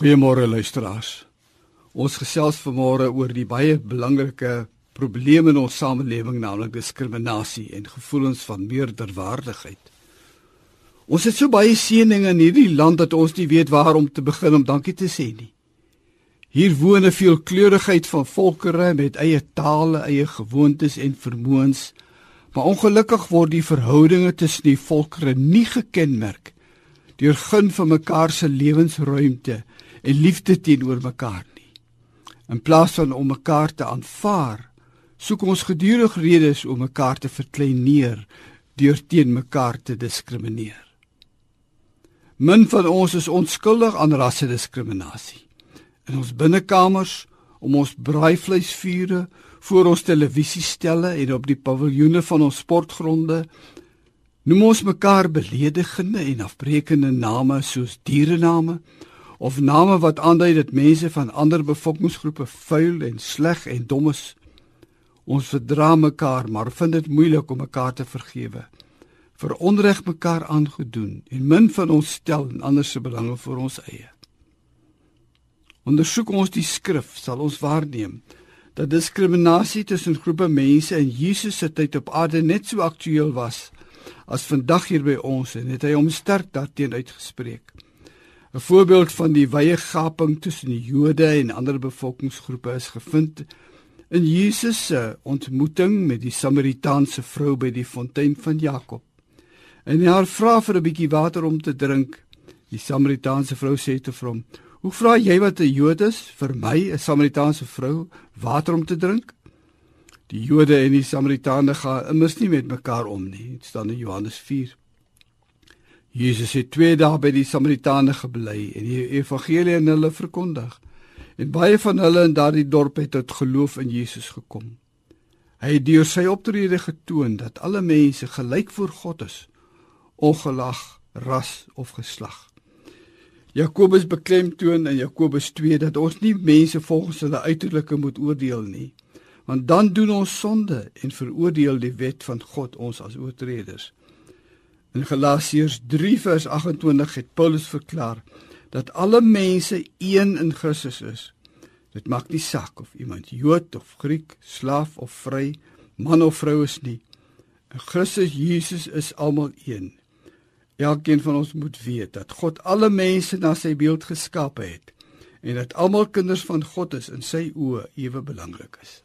Goeiemôre luisteraars. Ons gesels vanmôre oor die baie belangrike probleem in ons samelewing, naamlik diskriminasie en gevoelens van meerderwaardigheid. Ons het so baie seëninge in hierdie land dat ons nie weet waar om te begin om dankie te sê nie. Hier woon 'n veelkleurigheid van volkerre met eie tale, eie gewoontes en vermoëns, maar ongelukkig word die verhoudinge tussen die volkerre nie gekenmerk deur gun van mekaar se lewensruimte en liefde teenoor mekaar nie. In plaas van om mekaar te aanvaar, soek ons gedurig redes om mekaar te verkleineer deur teen mekaar te diskrimineer. Min van ons is onskuldig aan rassediskriminasie. In ons binnekamers, om ons braaivleisvure, voor ons televisiestelle en op die paviljoene van ons sportgronde noem ons mekaar beledigende en afbreekende name soos dierename of name wat aandui dat mense van ander bevolkingsgroepe vuil en sleg en dom is. Ons verdra mekaar, maar vind dit moeilik om mekaar te vergewe. Vir onreg mekaar aangedoen en min van ons stel en ander se belange vir ons eie. Ondersoek ons die skrif, sal ons waarneem dat diskriminasie tussen groepe mense in Jesus se tyd op aarde net so aktueel was as vandag hier by ons en het hy hom sterk daarteen uitgespreek. 'n Voorbeeld van die wye gaping tussen die Jode en ander bevolkingsgroepe is gevind in Jesus se ontmoeting met die Samaritaanse vrou by die fontein van Jakob. En haar vra vir 'n bietjie water om te drink. Die Samaritaanse vrou sê te hom: "Hoe vra jy wat 'n Jood is vir my, 'n Samaritaanse vrou, water om te drink?" Die Jode en die Samaritane gaan immers nie met mekaar om nie. Dit staan in Johannes Jesus het 2 dae by die Samaritane gebly en die evangelie aan hulle verkondig. En baie van hulle in daardie dorp het tot geloof in Jesus gekom. Hy het deur sy optrede getoon dat alle mense gelyk voor God is, ongelag ras of geslag. Jakobus beklemtoon in Jakobus 2 dat ons nie mense volgens hulle uiterlike moet oordeel nie, want dan doen ons sonde en veroordeel die wet van God ons as oortreders. In Galasiërs 3 vers 28 het Paulus verklaar dat alle mense een in Christus is. Dit maak nie saak of iemand Jood of Griek, slaaf of vry, man of vrou is nie. In Christus Jesus is almal een. Elkeen van ons moet weet dat God alle mense na sy beeld geskape het en dat almal kinders van God is in sy oë ewe belangrik is.